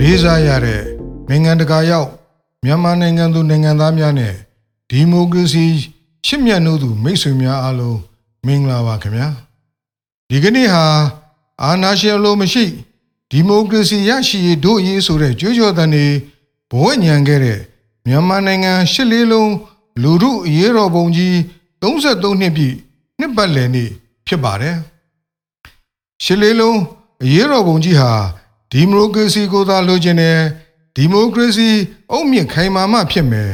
လေးစားရတဲ့နိုင်ငံတကာရောက်မြန်မာနိုင်ငံသူနိုင်ငံသားများနဲ့ဒီမိုကရေစီချစ်မြတ်နိုးသူမိတ်ဆွေများအားလုံးမင်္ဂလာပါခင်ဗျာဒီကနေ့ဟာအာနာရှင်လိုမရှိ ဒီမိုကရေစီရရှိရေးတို့ရေးဆိုတဲ့ကြွေးကြော်သံတွေဘဝညံခဲ့တဲ့မြန်မာနိုင်ငံရှစ်လေးလုံးလူထုအရေးတော်ပုံကြီး33နှစ်ပြည့်နှစ်ပတ်လည်နေ့ဖြစ်ပါတယ်ရှစ်လေးလုံးအရေးတော်ပုံကြီးဟာဒီမိုကရေစီကိုသာလိုချင်တယ်ဒီမိုကရေစီအုတ်မြင့်ခိုင်မာမှဖြစ်မယ်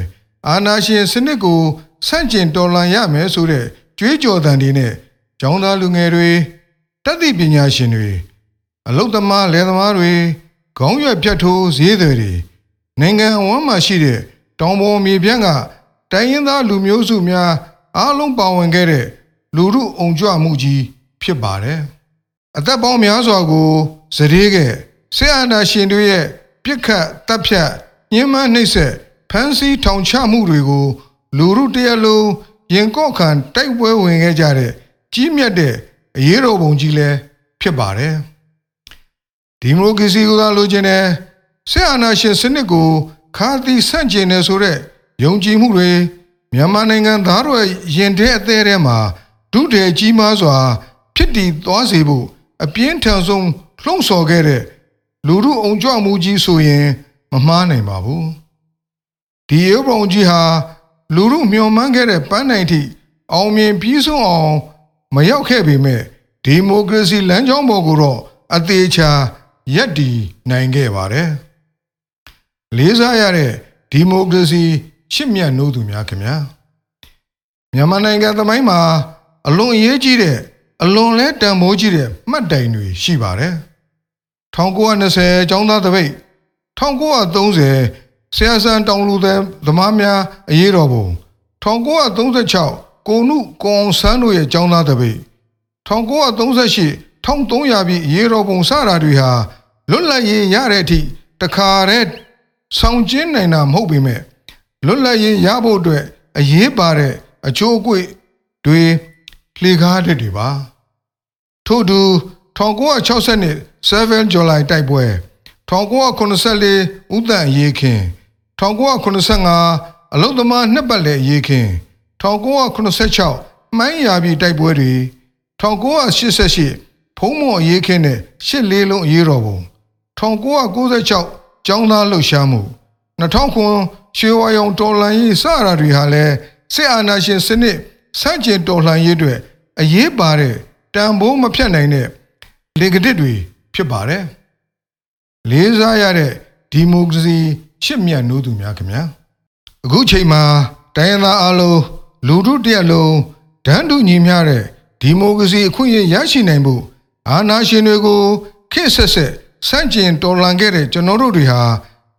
အာဏာရှင်စနစ်ကိုဆန့်ကျင်တော်လှန်ရမယ်ဆိုတဲ့ကြွေးကြော်သံတွေနဲ့ကျောင်းသားလူငယ်တွေတတ်သိပညာရှင်တွေ အလုသမားလယ်သမားတွေခေါင်းရွက်ဖြတ်ထိုးဈေးတွေနိုင်ငံအဝန်းမှာရှိတဲ့တောင်ပေါ်မြေပြန့်ကတိုင်းရင်းသားလူမျိုးစုများအားလုံးပါဝင်ခဲ့တဲ့လူမှုအုံကြွမှုကြီးဖြစ်ပါတယ်အသက်ပေါင်းများစွာကိုစရေကဆရာနာရှင်တို့ရဲ့ပြစ်ခတ်တပ်ဖြတ်ညှဉ်းပန်းနှိပ်စက်ဖမ်းဆီးထောင်ချမှုတွေကို လူမှုတရက်လုံးရင်ကော့ခံတိုက်ပွဲဝင်ခဲ့ကြတဲ့ကြီးမြတ်တဲ့အရေးတော်ပုံကြီးလည်းဖြစ်ပါတယ် ဒီမိုကရေစီကိုသာလိုချင်တယ်ဆရာနာရှင်စနစ်ကိုခါသီဆန့်ကျင်တယ်ဆိုတဲ့ယုံကြည်မှုတွေမြန်မာနိုင်ငံသားတို့ရဲ့ရင်ထဲအသေးထဲမှာဒုတေကြီးမားစွာ ဖြစ်တည်သွားစေဖို့အပြင်းထန်ဆုံးလှုံ့ဆော်ခဲ့တဲ့လူမှုအုံကြွမှုကြီးဆိုရင်မမှားနိုင်ပါဘူးဒီရုပ်ပုံကြီးဟာလူမှုမျှော်မှန်းခဲ့တဲ့ပန်းနိုင်ထိအောင်မြင်ပြီးဆုံးအောင် မရောက်ခဲ့ပေမဲ့ဒီမိုကရေစီလမ်းကြောင်းပေါ်ကိုတော့အသေးချာ ရက်တည်နိုင်ခဲ့ပါတယ်လေးစားရတဲ့ဒီမိုကရေစီရှစ်မြတ်နိုးသူများခင်ဗျာမြန်မာနိုင်ငံသမိုင်းမှာအလွန်အရေးကြီးတဲ့အလွန်လဲတန်ဖိုးကြီးတဲ့မှတ်တိုင်တွေရှိပါတယ်1920ကျောင်းသားတပိတ်1930ဆရာစံတောင်လူသည်သမားများအရေးတော်ပုံ1936ကိုနုကွန်ဆန်းတို့ရဲ့ကျောင်းသားတပိတ်1938 1300ပြည်အရေးတော်ပုံစတာတွေဟာလွတ်လပ်ရေးရတဲ့အထိတခါတည်းဆောင်ကျင်းနိုင်တာမဟုတ်ပေမဲ့လွတ်လပ်ရေးရဖို့အတွက်အရေးပါတဲ့အချိုးအကွေ့တွေလှေကားတဲ့တွေပါထို့သူ1960နှစ်7 July တိုက်ပွဲ1984ဥတန်ရေးခင်1985အလုသမားနှစ်ပတ်လည်ရေးခင်1986မှန်းရာပြည်တိုက်ပွဲတွေ1988 ဖုံးမော်ရေးခင်နဲ့ရှစ်လေးလုံးအရေးတော်ပုံ1996ကျောင်းသားလှုပ်ရှားမှု2009ရွှေဝါရောင်တော်လှန်ရေးစရာတွေဟာလည်းစစ်အာဏာရှင်စနစ်ဆန့်ကျင်တော်လှန်ရေးတွေအရေးပါတဲ့တန်ဖိုးမဖြတ်နိုင်တဲ့လေကတစ်တွေဖြစ်ပါတယ်လေးစားရတဲ့ဒီမိုကရေစီချစ်မြတ်နိုးသူများခင်ဗျာအခုချိန်မှာတိုင်းရင်းသားအလုံးလူထုတရက်လုံးဒန်းတူညီမျှတဲ့ဒီမိုကရေစီအခွင့်အရေးရရှိနိုင်ဖို့ အာဏာရှင်တွေကိုခစ်ဆက်ဆက်စန့်ကျင်တော်လှန်ခဲ့တဲ့ကျွန်တော်တို့တွေဟာ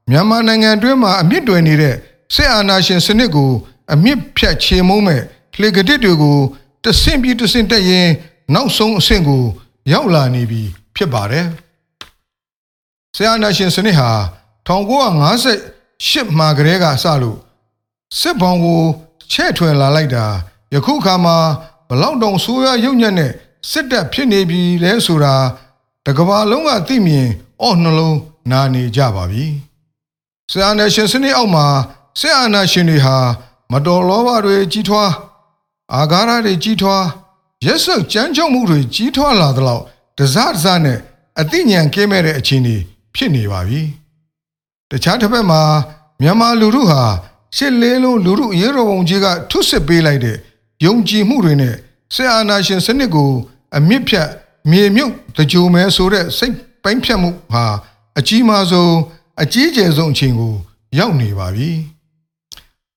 မြန်မာနိုင်ငံအတွင်းမှာအမြင့်တွယ်နေတဲ့စစ်အာဏာရှင်စနစ်ကို အမြင့်ဖြတ်ချေမုန်းမဲ့လေကတစ်တွေကိုတဆင့်ပြီးတဆင့်တက်ရင် နောက်ဆုံးအဆင့်ကို ရောက်လာနေပြီဖြစ်ပါတယ်ဆရာနာရှင်စနစ်ဟာ1958မှာကတည်းကစလို့စစ်ဘောင်ကိုချဲ့ထွင်လာလိုက်တာယခုခါမှာဘလောက်တောင်ဆိုးရရုပ်ညံ့တဲ့ စစ်တပ်ဖြစ်နေပြီလဲဆိုတာတကဘာလုံးကသိမြင်အော့နှလုံးနာနေကြပါပြီဆရာနာရှင်စနစ်အောက်မှာစစ်အာဏာရှင်တွေဟာမတော်လောဘတွေကြီးထွားအာဃာတတွေကြီးထွားရက်စက်ကြမ်းကြုတ်မှုတွေကြီးထွားလာသလောက်တစားတစားနဲ့အသိဉာဏ်ကင်းမဲ့တဲ့အခြေအနေဖြစ်နေပါပြီ။တခြားတစ်ဖက်မှာမြန်မာလူထုဟာရှစ်လေးလုံးလူထုအရေးတော်ပုံကြီးကထုစစ်ပေးလိုက်တဲ့ယုံကြည်မှုတွေနဲ့စစ်အာဏာရှင်စနစ်ကို အမြင့်ဖြတ်မြေမြုပ်တကြိုမဲဆိုတဲ့စိတ်ပိုင်းဖြတ်မှုဟာအကြီးမားဆုံးအကြီးကျယ်ဆုံးအချိန်ကိုရောက်နေပါပြီ။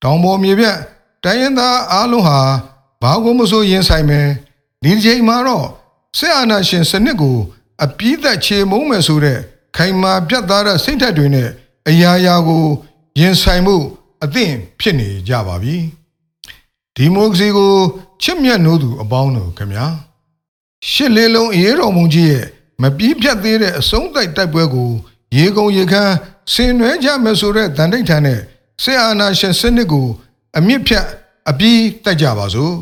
တောင်ပေါ်မြေပြတ်တိုင်းရင်းသားအားလုံးဟာဘာကိုမဆိုရင်ဆိုင်မယ်ဒီတစ်ချိန်မှာတော့စစ်အာဏာရှင်စနစ်ကို အပြည့်သက်ချေမုံမယ်ဆိုတဲ့ခိုင်မာပြတ်သားတဲ့စိတ်ဓာတ်တွေနဲ့အရာရာကိုရင်ဆိုင်မှုအသင့်ဖြစ်နေကြပါပြီဒီမိုကရေစီကိုချစ်မြတ်နိုးသူအပေါင်းတို့ခင်ဗျာ ရှစ်လေးလုံးအရေးတော်မူကြီးရဲ့မပြီးပြတ်သေးတဲ့အဆုံးတိုက်တိုက်ပွဲကို ရေကုန်ရေခမ်းဆင်နွှဲကြမယ်ဆိုတဲ့တန်တိတ်ထန်တဲ့ဆေအာနာရှင်စနစ်ကို အမြင့်ဖြတ်အပြီးတိုက်ကြပါစို့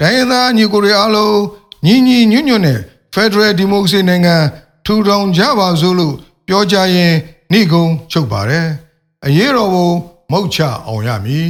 တိုင်းရင်းသားညီကိုတွေအားလုံးညီညီညွတ်ညွတ်နဲ့ Federal Democracy နိုင်ငံထူထောင်ကြပါစို့လို့ပြောကြရင်နှိကုံချုပ်ပါတယ်အရေးတော်ပုံမုတ်ချအောင်ရမည်